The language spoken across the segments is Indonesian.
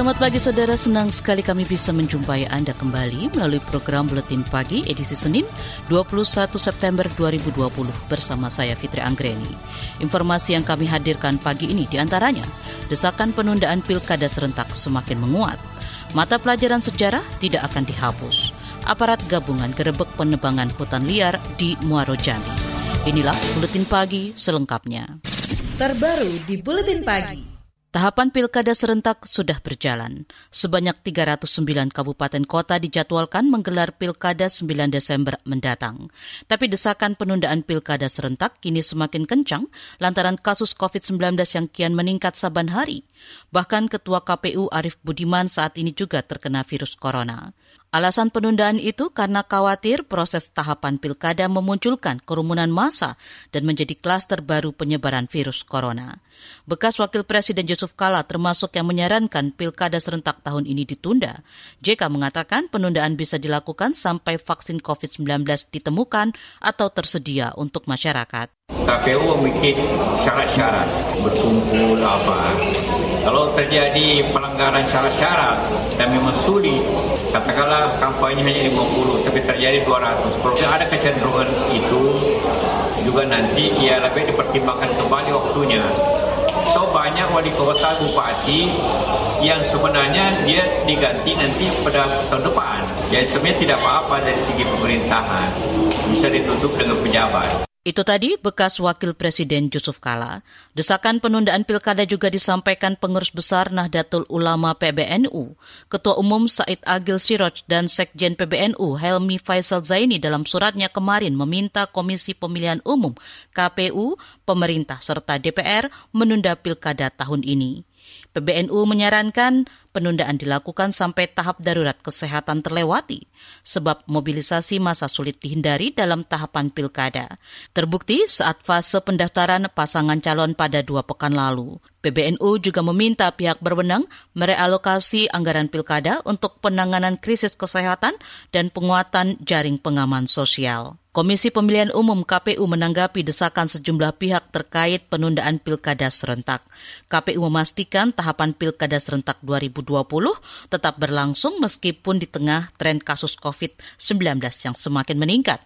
Selamat pagi saudara, senang sekali kami bisa menjumpai Anda kembali melalui program Buletin Pagi edisi Senin 21 September 2020 bersama saya Fitri Anggreni. Informasi yang kami hadirkan pagi ini di antaranya, desakan penundaan pilkada serentak semakin menguat, mata pelajaran sejarah tidak akan dihapus, aparat gabungan gerebek penebangan hutan liar di Muaro Jambi. Inilah Buletin Pagi selengkapnya. Terbaru di Buletin Pagi. Tahapan pilkada serentak sudah berjalan. Sebanyak 309 kabupaten kota dijadwalkan menggelar pilkada 9 Desember mendatang. Tapi desakan penundaan pilkada serentak kini semakin kencang lantaran kasus COVID-19 yang kian meningkat saban hari. Bahkan Ketua KPU Arief Budiman saat ini juga terkena virus corona. Alasan penundaan itu karena khawatir proses tahapan pilkada memunculkan kerumunan massa dan menjadi klaster baru penyebaran virus corona. Bekas Wakil Presiden Yusuf Kala termasuk yang menyarankan pilkada serentak tahun ini ditunda. JK mengatakan penundaan bisa dilakukan sampai vaksin COVID-19 ditemukan atau tersedia untuk masyarakat. KPU membuat syarat-syarat berkumpul apa. Kalau terjadi pelanggaran syarat-syarat dan memang katakanlah kampanye hanya 50 tapi terjadi 200. Kalau ada kecenderungan itu juga nanti ya lebih dipertimbangkan kembali waktunya. So banyak wali kota bupati yang sebenarnya dia diganti nanti pada tahun depan. Jadi sebenarnya tidak apa-apa dari segi pemerintahan bisa ditutup dengan pejabat. Itu tadi bekas Wakil Presiden Yusuf Kala. Desakan penundaan pilkada juga disampaikan pengurus besar Nahdlatul Ulama PBNU, Ketua Umum Said Agil Siroj dan Sekjen PBNU Helmi Faisal Zaini dalam suratnya kemarin meminta Komisi Pemilihan Umum KPU, pemerintah serta DPR menunda pilkada tahun ini. PBNU menyarankan penundaan dilakukan sampai tahap darurat kesehatan terlewati, sebab mobilisasi masa sulit dihindari dalam tahapan pilkada. Terbukti saat fase pendaftaran pasangan calon pada dua pekan lalu. PBNU juga meminta pihak berwenang merealokasi anggaran pilkada untuk penanganan krisis kesehatan dan penguatan jaring pengaman sosial. Komisi Pemilihan Umum KPU menanggapi desakan sejumlah pihak terkait penundaan pilkada serentak. KPU memastikan tahapan pilkada serentak 2020 tetap berlangsung meskipun di tengah tren kasus COVID-19 yang semakin meningkat.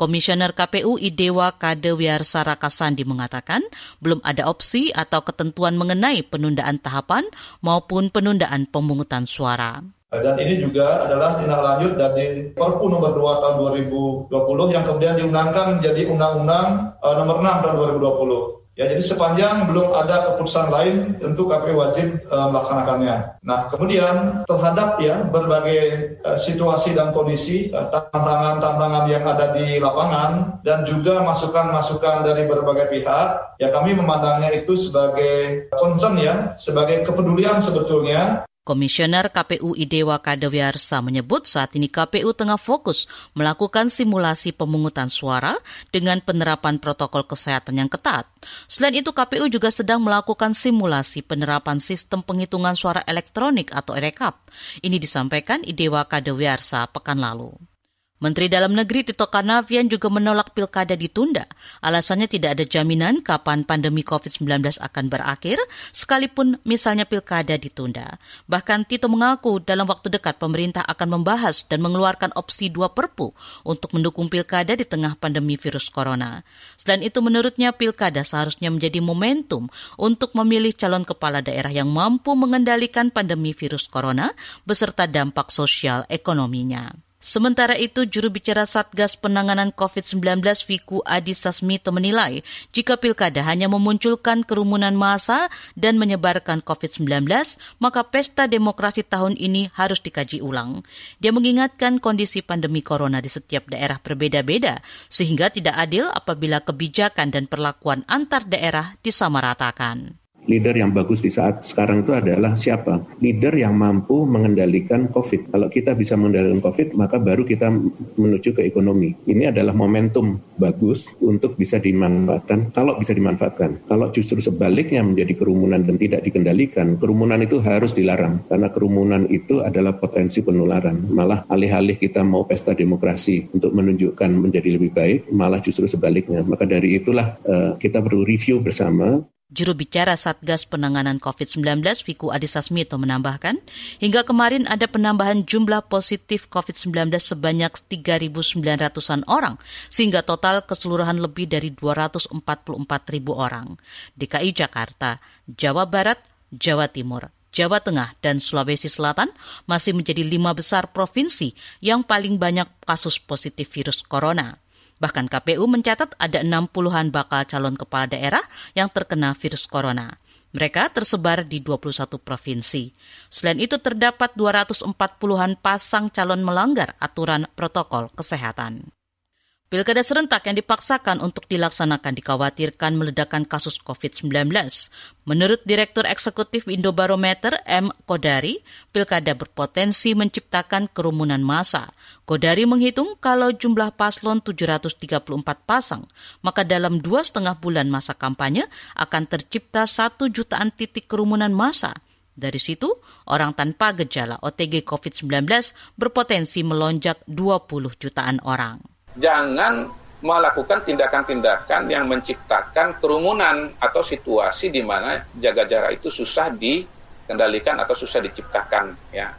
Komisioner KPU Idewa Kade Wiarsara Kasandi mengatakan belum ada opsi atau ketentuan mengenai penundaan tahapan maupun penundaan pemungutan suara. Dan ini juga adalah tindak lanjut dari Perpu nomor 2 tahun 2020 yang kemudian diundangkan menjadi Undang-Undang uh, nomor 6 tahun 2020. Ya, jadi sepanjang belum ada keputusan lain, tentu KPU wajib uh, melaksanakannya. Nah, kemudian terhadap ya berbagai uh, situasi dan kondisi, tantangan-tantangan yang ada di lapangan, dan juga masukan-masukan dari berbagai pihak, ya kami memandangnya itu sebagai concern ya, sebagai kepedulian sebetulnya Komisioner KPU Idewa Kadewiarsa menyebut saat ini KPU tengah fokus melakukan simulasi pemungutan suara dengan penerapan protokol kesehatan yang ketat. Selain itu KPU juga sedang melakukan simulasi penerapan sistem penghitungan suara elektronik atau EREKAP. Ini disampaikan Idewa Kadewiarsa pekan lalu. Menteri Dalam Negeri Tito Karnavian juga menolak pilkada ditunda. Alasannya tidak ada jaminan kapan pandemi COVID-19 akan berakhir, sekalipun misalnya pilkada ditunda. Bahkan Tito mengaku dalam waktu dekat pemerintah akan membahas dan mengeluarkan opsi dua perpu untuk mendukung pilkada di tengah pandemi virus corona. Selain itu menurutnya pilkada seharusnya menjadi momentum untuk memilih calon kepala daerah yang mampu mengendalikan pandemi virus corona beserta dampak sosial ekonominya. Sementara itu, juru bicara Satgas Penanganan COVID-19 Wiku Adhisa Smito menilai jika pilkada hanya memunculkan kerumunan massa dan menyebarkan COVID-19, maka pesta demokrasi tahun ini harus dikaji ulang. Dia mengingatkan kondisi pandemi corona di setiap daerah berbeda-beda, sehingga tidak adil apabila kebijakan dan perlakuan antar daerah disamaratakan. Leader yang bagus di saat sekarang itu adalah siapa? Leader yang mampu mengendalikan COVID. Kalau kita bisa mengendalikan COVID, maka baru kita menuju ke ekonomi. Ini adalah momentum bagus untuk bisa dimanfaatkan. Kalau bisa dimanfaatkan. Kalau justru sebaliknya menjadi kerumunan dan tidak dikendalikan, kerumunan itu harus dilarang. Karena kerumunan itu adalah potensi penularan. Malah alih-alih kita mau pesta demokrasi untuk menunjukkan menjadi lebih baik, malah justru sebaliknya. Maka dari itulah uh, kita perlu review bersama Juru bicara Satgas Penanganan COVID-19 Viku Adhisa Smito menambahkan, hingga kemarin ada penambahan jumlah positif COVID-19 sebanyak 3.900-an orang, sehingga total keseluruhan lebih dari 244 ribu orang. DKI Jakarta, Jawa Barat, Jawa Timur, Jawa Tengah, dan Sulawesi Selatan masih menjadi lima besar provinsi yang paling banyak kasus positif virus corona. Bahkan KPU mencatat ada 60-an bakal calon kepala daerah yang terkena virus corona. Mereka tersebar di 21 provinsi. Selain itu terdapat 240-an pasang calon melanggar aturan protokol kesehatan. Pilkada serentak yang dipaksakan untuk dilaksanakan dikhawatirkan meledakan kasus COVID-19. Menurut Direktur Eksekutif Indobarometer M. Kodari, pilkada berpotensi menciptakan kerumunan massa. Kodari menghitung kalau jumlah paslon 734 pasang, maka dalam dua setengah bulan masa kampanye akan tercipta satu jutaan titik kerumunan massa. Dari situ, orang tanpa gejala OTG COVID-19 berpotensi melonjak 20 jutaan orang jangan melakukan tindakan-tindakan yang menciptakan kerumunan atau situasi di mana jaga jarak itu susah dikendalikan atau susah diciptakan ya.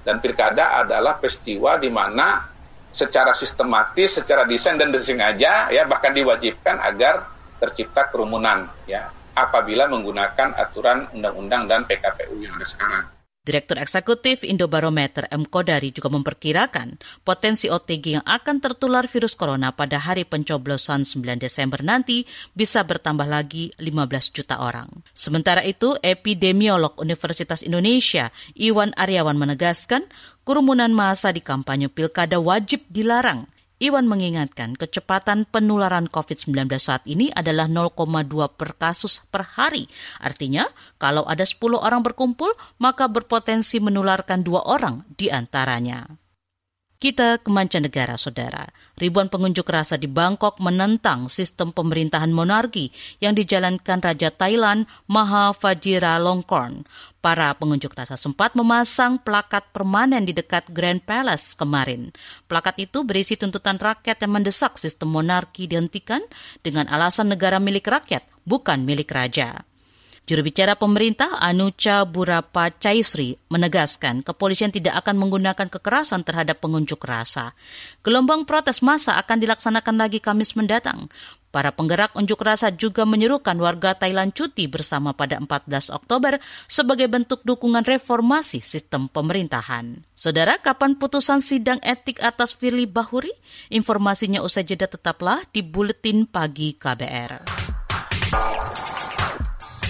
Dan pilkada adalah peristiwa di mana secara sistematis, secara desain dan disengaja ya bahkan diwajibkan agar tercipta kerumunan ya apabila menggunakan aturan undang-undang dan PKPU yang ada sekarang. Direktur Eksekutif Indobarometer M. Kodari juga memperkirakan potensi OTG yang akan tertular virus corona pada hari pencoblosan 9 Desember nanti bisa bertambah lagi 15 juta orang. Sementara itu, epidemiolog Universitas Indonesia Iwan Aryawan menegaskan kerumunan massa di kampanye pilkada wajib dilarang Iwan mengingatkan kecepatan penularan COVID-19 saat ini adalah 0,2 per kasus per hari. Artinya, kalau ada 10 orang berkumpul, maka berpotensi menularkan dua orang di antaranya. Kita ke mancanegara, saudara. Ribuan pengunjuk rasa di Bangkok menentang sistem pemerintahan monarki yang dijalankan Raja Thailand Maha Vajiralongkorn. Para pengunjuk rasa sempat memasang plakat permanen di dekat Grand Palace kemarin. Plakat itu berisi tuntutan rakyat yang mendesak sistem monarki dihentikan dengan alasan negara milik rakyat, bukan milik raja. Juru bicara pemerintah Anucha Burapa Chaisri menegaskan kepolisian tidak akan menggunakan kekerasan terhadap pengunjuk rasa. Gelombang protes massa akan dilaksanakan lagi Kamis mendatang. Para penggerak unjuk rasa juga menyerukan warga Thailand cuti bersama pada 14 Oktober sebagai bentuk dukungan reformasi sistem pemerintahan. Saudara, kapan putusan sidang etik atas Firly Bahuri? Informasinya usai jeda tetaplah di Buletin Pagi KBR.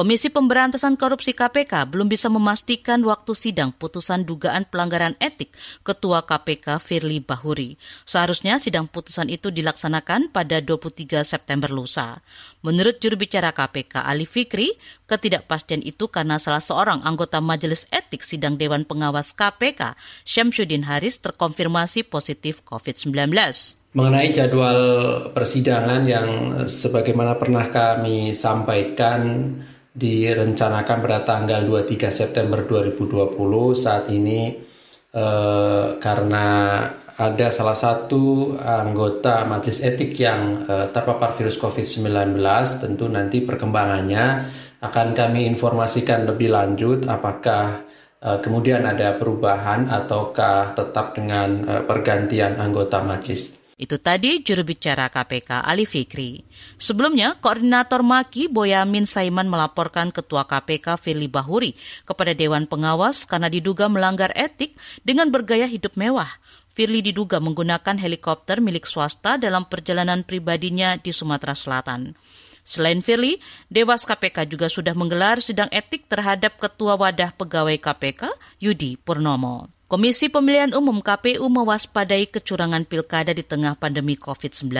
Komisi Pemberantasan Korupsi KPK belum bisa memastikan waktu sidang putusan dugaan pelanggaran etik Ketua KPK Firly Bahuri. Seharusnya sidang putusan itu dilaksanakan pada 23 September lusa. Menurut juru bicara KPK Ali Fikri, ketidakpastian itu karena salah seorang anggota Majelis Etik Sidang Dewan Pengawas KPK, Syamsuddin Haris, terkonfirmasi positif COVID-19 mengenai jadwal persidangan yang sebagaimana pernah kami sampaikan direncanakan pada tanggal 23 September 2020 saat ini eh, karena ada salah satu anggota majelis etik yang eh, terpapar virus COVID-19 tentu nanti perkembangannya akan kami informasikan lebih lanjut apakah eh, kemudian ada perubahan ataukah tetap dengan eh, pergantian anggota majelis. Itu tadi juru bicara KPK Ali Fikri. Sebelumnya, Koordinator Maki Boyamin Saiman melaporkan Ketua KPK Firly Bahuri kepada Dewan Pengawas karena diduga melanggar etik dengan bergaya hidup mewah. Firly diduga menggunakan helikopter milik swasta dalam perjalanan pribadinya di Sumatera Selatan. Selain Firly, Dewas KPK juga sudah menggelar sidang etik terhadap Ketua Wadah Pegawai KPK, Yudi Purnomo. Komisi Pemilihan Umum KPU mewaspadai kecurangan pilkada di tengah pandemi COVID-19.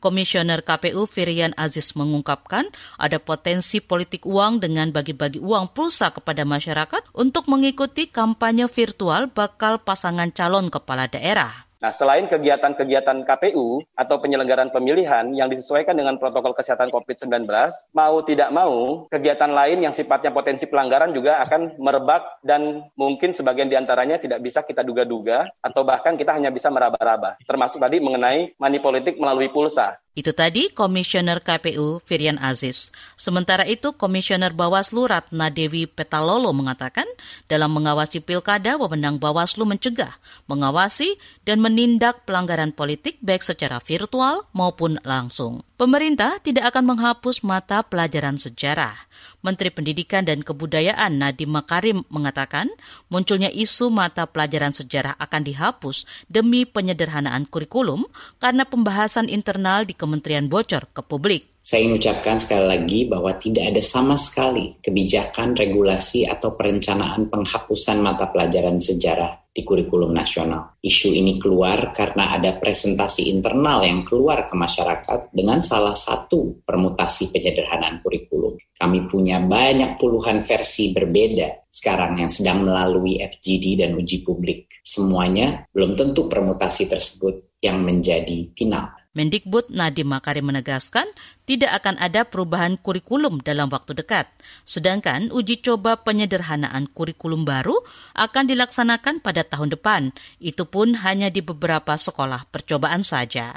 Komisioner KPU Firian Aziz mengungkapkan ada potensi politik uang dengan bagi-bagi uang pulsa kepada masyarakat untuk mengikuti kampanye virtual bakal pasangan calon kepala daerah. Nah, selain kegiatan-kegiatan KPU atau penyelenggaraan pemilihan yang disesuaikan dengan protokol kesehatan COVID-19, mau tidak mau, kegiatan lain yang sifatnya potensi pelanggaran juga akan merebak dan mungkin sebagian di antaranya tidak bisa kita duga-duga atau bahkan kita hanya bisa meraba-raba. Termasuk tadi mengenai money politik melalui pulsa. Itu tadi Komisioner KPU Firian Aziz. Sementara itu Komisioner Bawaslu Ratna Dewi Petalolo mengatakan dalam mengawasi pilkada wewenang Bawaslu mencegah, mengawasi dan menindak pelanggaran politik baik secara virtual maupun langsung. Pemerintah tidak akan menghapus mata pelajaran sejarah. Menteri Pendidikan dan Kebudayaan Nadiem Makarim mengatakan munculnya isu mata pelajaran sejarah akan dihapus demi penyederhanaan kurikulum karena pembahasan internal di kementerian bocor ke publik. Saya ingin ucapkan sekali lagi bahwa tidak ada sama sekali kebijakan, regulasi, atau perencanaan penghapusan mata pelajaran sejarah di kurikulum nasional. Isu ini keluar karena ada presentasi internal yang keluar ke masyarakat dengan salah satu permutasi penyederhanaan kurikulum. Kami punya banyak puluhan versi berbeda sekarang yang sedang melalui FGD dan uji publik. Semuanya belum tentu permutasi tersebut yang menjadi final. Mendikbud Nadiem Makarim menegaskan tidak akan ada perubahan kurikulum dalam waktu dekat. Sedangkan uji coba penyederhanaan kurikulum baru akan dilaksanakan pada tahun depan. Itu pun hanya di beberapa sekolah percobaan saja.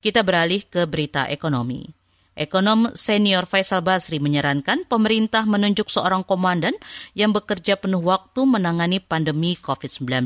Kita beralih ke berita ekonomi. Ekonom senior Faisal Basri menyarankan pemerintah menunjuk seorang komandan yang bekerja penuh waktu menangani pandemi COVID-19.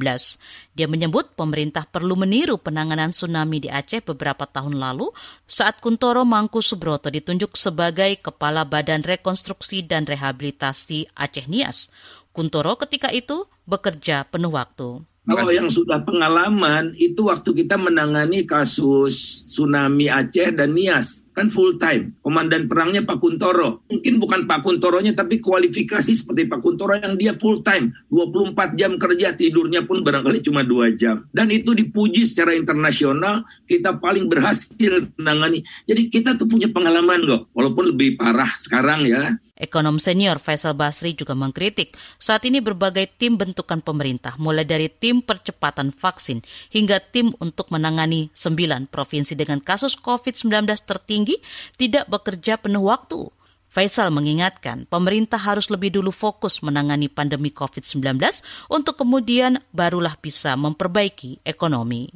Dia menyebut pemerintah perlu meniru penanganan tsunami di Aceh beberapa tahun lalu saat Kuntoro Mangku Subroto ditunjuk sebagai Kepala Badan Rekonstruksi dan Rehabilitasi Aceh Nias. Kuntoro ketika itu bekerja penuh waktu. Kalau yang sudah pengalaman itu waktu kita menangani kasus tsunami Aceh dan Nias kan full time. Komandan perangnya Pak Kuntoro. Mungkin bukan Pak Kuntoronya tapi kualifikasi seperti Pak Kuntoro yang dia full time. 24 jam kerja tidurnya pun barangkali cuma 2 jam. Dan itu dipuji secara internasional kita paling berhasil menangani. Jadi kita tuh punya pengalaman kok. Walaupun lebih parah sekarang ya. Ekonom senior Faisal Basri juga mengkritik saat ini berbagai tim bentukan pemerintah mulai dari tim percepatan vaksin hingga tim untuk menangani sembilan provinsi dengan kasus COVID-19 tertinggi tidak bekerja penuh waktu. Faisal mengingatkan pemerintah harus lebih dulu fokus menangani pandemi COVID-19 untuk kemudian barulah bisa memperbaiki ekonomi.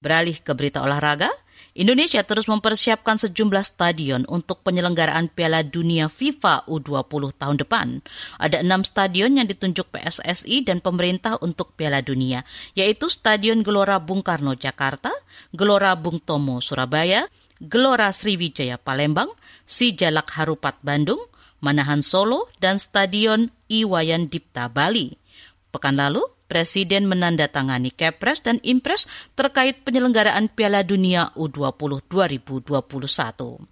Beralih ke berita olahraga, Indonesia terus mempersiapkan sejumlah stadion untuk penyelenggaraan Piala Dunia FIFA U20 tahun depan. Ada enam stadion yang ditunjuk PSSI dan pemerintah untuk Piala Dunia, yaitu Stadion Gelora Bung Karno Jakarta, Gelora Bung Tomo Surabaya, Gelora Sriwijaya Palembang, Sijalak Harupat Bandung, Manahan Solo, dan Stadion Iwayan Dipta Bali. Pekan lalu, Presiden menandatangani Kepres dan Impres terkait penyelenggaraan Piala Dunia U20 2021.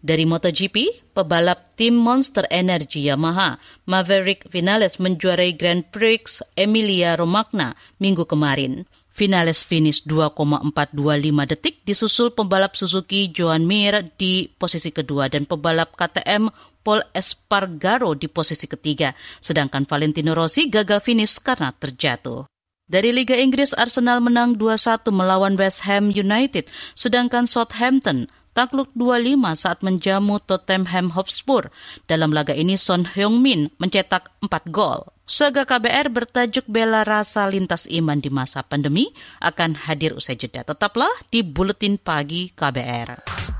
Dari MotoGP, pebalap tim Monster Energy Yamaha, Maverick Vinales menjuarai Grand Prix Emilia Romagna minggu kemarin. Vinales finish 2,425 detik disusul pembalap Suzuki Joan Mir di posisi kedua dan pebalap KTM Paul Espargaro di posisi ketiga, sedangkan Valentino Rossi gagal finish karena terjatuh. Dari Liga Inggris, Arsenal menang 2-1 melawan West Ham United, sedangkan Southampton takluk 2-5 saat menjamu Tottenham Hotspur. Dalam laga ini Son Heung-min mencetak 4 gol. Saga KBR bertajuk Bela Rasa Lintas Iman di masa pandemi akan hadir usai jeda. Tetaplah di Buletin Pagi KBR.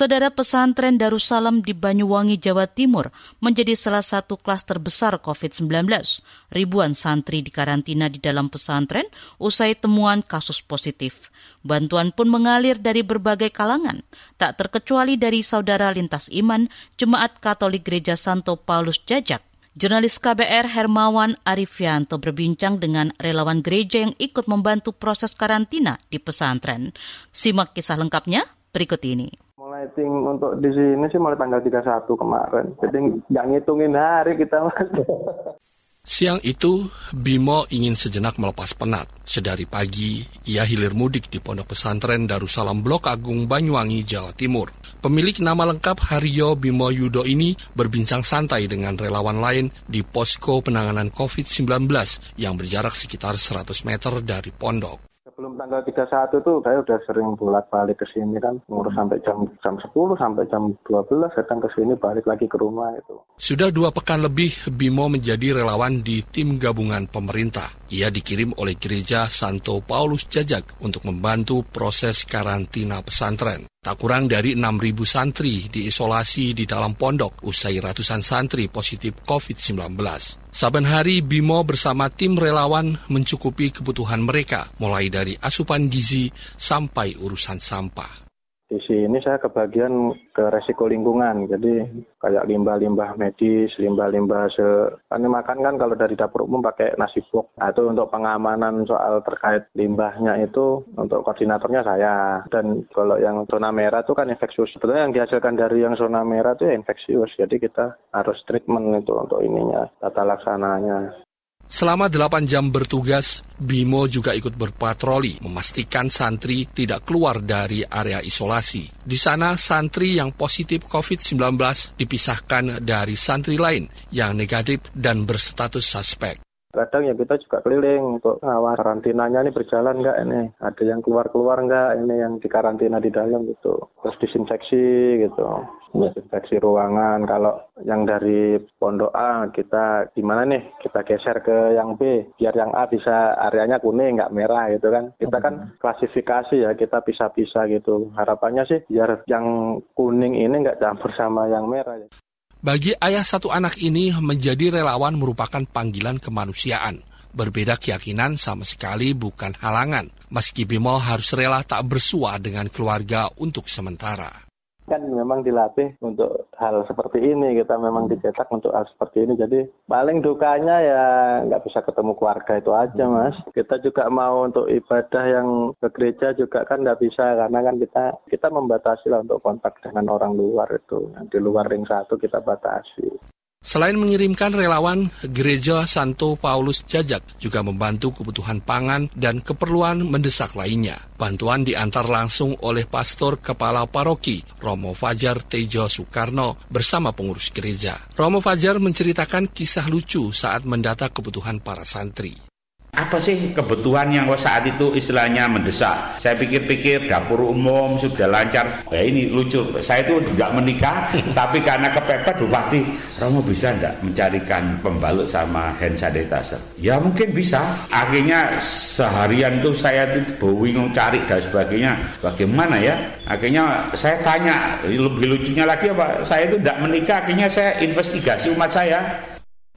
Saudara pesantren Darussalam di Banyuwangi, Jawa Timur menjadi salah satu klaster besar COVID-19. Ribuan santri dikarantina di dalam pesantren usai temuan kasus positif. Bantuan pun mengalir dari berbagai kalangan, tak terkecuali dari saudara lintas iman Jemaat Katolik Gereja Santo Paulus Jajak. Jurnalis KBR Hermawan Arifianto berbincang dengan relawan gereja yang ikut membantu proses karantina di pesantren. Simak kisah lengkapnya berikut ini meeting untuk di sini sih mulai tanggal 31 kemarin. Jadi nggak ngitungin hari kita mas. Siang itu, Bimo ingin sejenak melepas penat. Sedari pagi, ia hilir mudik di pondok pesantren Darussalam Blok Agung Banyuwangi, Jawa Timur. Pemilik nama lengkap Haryo Bimo Yudo ini berbincang santai dengan relawan lain di posko penanganan COVID-19 yang berjarak sekitar 100 meter dari pondok sebelum tanggal 31 tuh saya udah sering bolak-balik ke sini kan ngurus sampai jam jam 10 sampai jam 12 datang ke sini balik lagi ke rumah itu. Sudah dua pekan lebih Bimo menjadi relawan di tim gabungan pemerintah. Ia dikirim oleh gereja Santo Paulus Jajak untuk membantu proses karantina pesantren. Tak kurang dari 6.000 santri diisolasi di dalam pondok usai ratusan santri positif COVID-19. Saben hari Bimo bersama tim relawan mencukupi kebutuhan mereka, mulai dari asupan gizi sampai urusan sampah di sini saya kebagian ke resiko lingkungan. Jadi kayak limbah-limbah medis, limbah-limbah se kan makan kan kalau dari dapur umum pakai nasi box. Nah, itu untuk pengamanan soal terkait limbahnya itu untuk koordinatornya saya. Dan kalau yang zona merah itu kan infeksius. Sebetulnya yang dihasilkan dari yang zona merah itu ya infeksius. Jadi kita harus treatment itu untuk ininya, tata laksananya. Selama 8 jam bertugas, Bimo juga ikut berpatroli, memastikan santri tidak keluar dari area isolasi. Di sana, santri yang positif COVID-19 dipisahkan dari santri lain yang negatif dan berstatus suspek. Kadang ya kita juga keliling untuk ngawal karantinanya ini berjalan nggak ini. Ada yang keluar-keluar nggak ini yang dikarantina di dalam gitu. Terus disinfeksi gitu desinfeksi ruangan. Kalau yang dari pondok A kita gimana nih kita geser ke yang B biar yang A bisa areanya kuning nggak merah gitu kan. Kita kan hmm. klasifikasi ya kita pisah-pisah gitu. Harapannya sih biar yang kuning ini nggak campur sama yang merah. Bagi ayah satu anak ini menjadi relawan merupakan panggilan kemanusiaan. Berbeda keyakinan sama sekali bukan halangan. Meski Bimo harus rela tak bersua dengan keluarga untuk sementara kan memang dilatih untuk hal seperti ini kita memang dicetak untuk hal seperti ini. Jadi paling dukanya ya nggak bisa ketemu keluarga itu aja mas. Kita juga mau untuk ibadah yang ke gereja juga kan nggak bisa karena kan kita kita membatasi lah untuk kontak dengan orang luar itu. Di luar ring satu kita batasi Selain mengirimkan relawan, Gereja Santo Paulus Jajak juga membantu kebutuhan pangan dan keperluan mendesak lainnya. Bantuan diantar langsung oleh Pastor Kepala Paroki, Romo Fajar Tejo Soekarno, bersama pengurus gereja. Romo Fajar menceritakan kisah lucu saat mendata kebutuhan para santri apa sih kebutuhan yang saat itu istilahnya mendesak? Saya pikir-pikir dapur umum sudah lancar. Ya ini lucu. Saya itu tidak menikah, tapi karena kepepet Bupati, Romo bisa tidak mencarikan pembalut sama hand sanitizer? Ya mungkin bisa. Akhirnya seharian itu saya itu bingung cari dan sebagainya. Bagaimana ya? Akhirnya saya tanya, lebih lucunya lagi apa? Saya itu tidak menikah, akhirnya saya investigasi umat saya.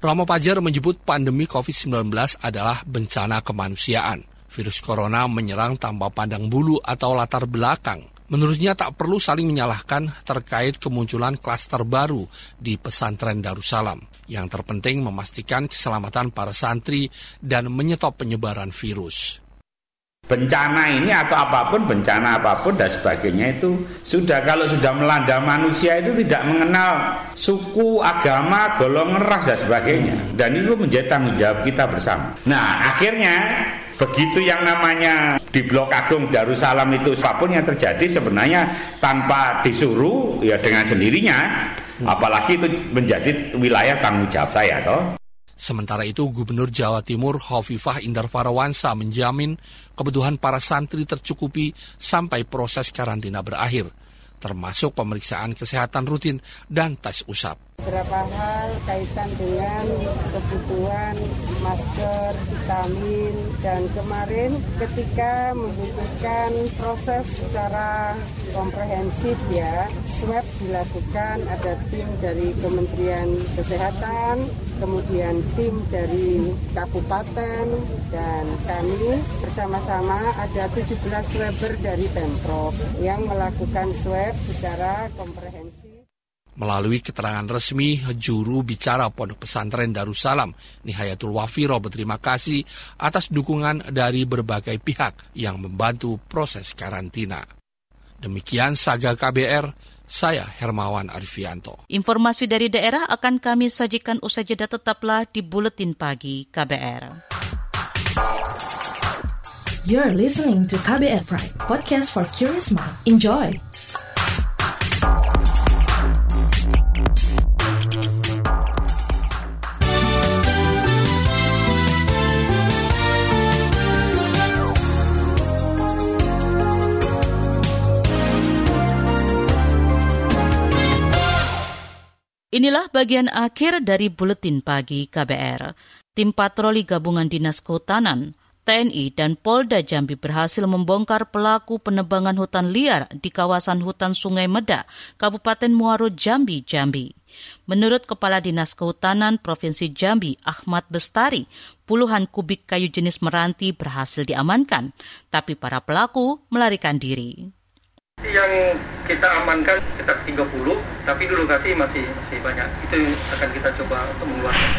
Romo Pajar menyebut pandemi COVID-19 adalah bencana kemanusiaan. Virus corona menyerang tanpa pandang bulu atau latar belakang. Menurutnya tak perlu saling menyalahkan terkait kemunculan klaster baru di pesantren Darussalam. Yang terpenting memastikan keselamatan para santri dan menyetop penyebaran virus bencana ini atau apa pun bencana apa pun dan sebagainya itu sudah kalau sudah melanda manusia itu tidak mengenal suku agama golongan ras dan sebagainya. Dan itu menjadi tanggung jawab kita bersama. Nah akhirnya begitu yang namanya di Blok Agung Darussalam itu apa pun yang terjadi sebenarnya tanpa disuruh ya dengan sendirinya apalagi itu menjadi wilayah tanggung jawab saya toh Sementara itu, Gubernur Jawa Timur Hovifah Indar Parawansa menjamin kebutuhan para santri tercukupi sampai proses karantina berakhir, termasuk pemeriksaan kesehatan rutin dan tes usap. Beberapa hal kaitan dengan kebutuhan masker, vitamin, dan kemarin ketika membutuhkan proses secara komprehensif ya, swab dilakukan ada tim dari Kementerian Kesehatan, kemudian tim dari kabupaten dan kami bersama-sama ada 17 swabber dari Pemprov yang melakukan swab secara komprehensif. Melalui keterangan resmi, juru bicara Pondok Pesantren Darussalam, Nihayatul Wafiro berterima kasih atas dukungan dari berbagai pihak yang membantu proses karantina. Demikian Saga KBR, saya Hermawan Arifianto. Informasi dari daerah akan kami sajikan usai jeda tetaplah di Buletin Pagi KBR. You're listening to KBR Pride, podcast for curious mind. Enjoy! Inilah bagian akhir dari Buletin Pagi KBR. Tim patroli gabungan Dinas Kehutanan, TNI, dan Polda Jambi berhasil membongkar pelaku penebangan hutan liar di kawasan hutan Sungai Meda, Kabupaten Muaro Jambi, Jambi. Menurut Kepala Dinas Kehutanan Provinsi Jambi, Ahmad Bestari, puluhan kubik kayu jenis meranti berhasil diamankan, tapi para pelaku melarikan diri. Yang kita amankan sekitar 30, tapi di lokasi masih masih banyak. Itu akan kita coba untuk mengeluarkan.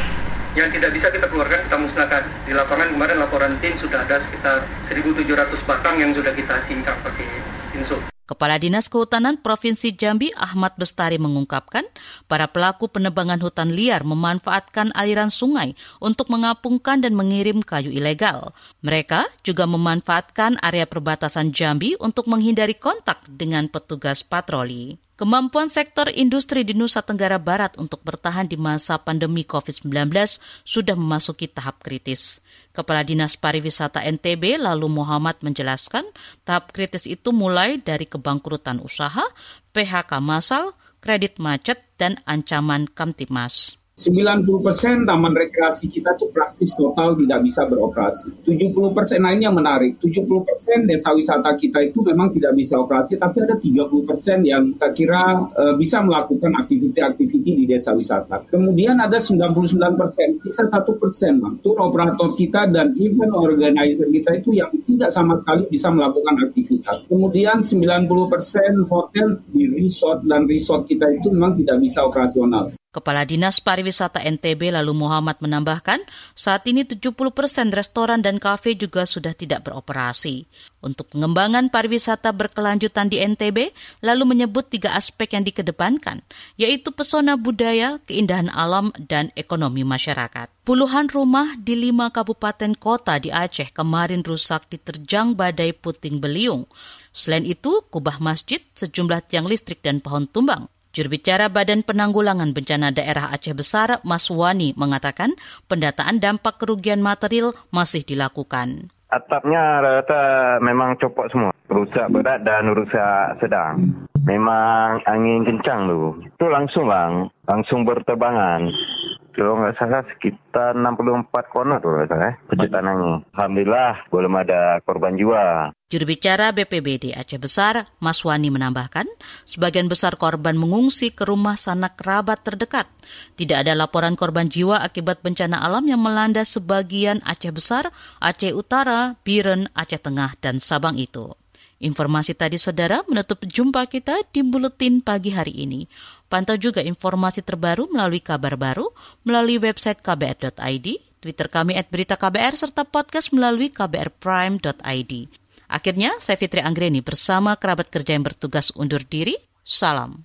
Yang tidak bisa kita keluarkan kita musnahkan. Di lapangan kemarin laporan tim sudah ada sekitar 1.700 batang yang sudah kita singkap pakai insuk. Kepala Dinas Kehutanan Provinsi Jambi Ahmad Bestari mengungkapkan, para pelaku penebangan hutan liar memanfaatkan aliran sungai untuk mengapungkan dan mengirim kayu ilegal. Mereka juga memanfaatkan area perbatasan Jambi untuk menghindari kontak dengan petugas patroli. Kemampuan sektor industri di Nusa Tenggara Barat untuk bertahan di masa pandemi COVID-19 sudah memasuki tahap kritis. Kepala Dinas Pariwisata NTB lalu Muhammad menjelaskan tahap kritis itu mulai dari kebangkrutan usaha, PHK massal, kredit macet, dan ancaman Kamtimas. 90% taman rekreasi kita tuh praktis total tidak bisa beroperasi. 70% lainnya menarik. 70% desa wisata kita itu memang tidak bisa operasi, tapi ada 30% yang saya kira e, bisa melakukan aktiviti-aktiviti di desa wisata. Kemudian ada 99%, sisa 1% bang. Tour operator kita dan event organizer kita itu yang tidak sama sekali bisa melakukan aktivitas. Kemudian 90% hotel di resort dan resort kita itu memang tidak bisa operasional. Kepala Dinas Pariwisata NTB lalu Muhammad menambahkan, saat ini 70 persen restoran dan kafe juga sudah tidak beroperasi. Untuk pengembangan pariwisata berkelanjutan di NTB, lalu menyebut tiga aspek yang dikedepankan, yaitu pesona budaya, keindahan alam, dan ekonomi masyarakat. Puluhan rumah di lima kabupaten kota di Aceh kemarin rusak diterjang badai puting beliung. Selain itu, kubah masjid, sejumlah tiang listrik dan pohon tumbang. Juru bicara Badan Penanggulangan Bencana Daerah Aceh Besar, Mas Wani, mengatakan pendataan dampak kerugian material masih dilakukan. Atapnya rata memang copot semua. Rusak berat dan rusak sedang. Memang angin kencang tu. Itu langsung lang, langsung berterbangan. Kalau nggak salah sekitar 64 kono tuh salah kejutanannya. Alhamdulillah belum ada korban jiwa. Juru bicara BPBD Aceh Besar, Mas Wani menambahkan, sebagian besar korban mengungsi ke rumah sanak kerabat terdekat. Tidak ada laporan korban jiwa akibat bencana alam yang melanda sebagian Aceh Besar, Aceh Utara, Biren, Aceh Tengah, dan Sabang itu. Informasi tadi saudara menutup jumpa kita di Buletin Pagi hari ini. Pantau juga informasi terbaru melalui kabar baru, melalui website kbr.id, Twitter kami at berita KBR, serta podcast melalui kbrprime.id. Akhirnya, saya Fitri Anggreni bersama kerabat kerja yang bertugas undur diri. Salam.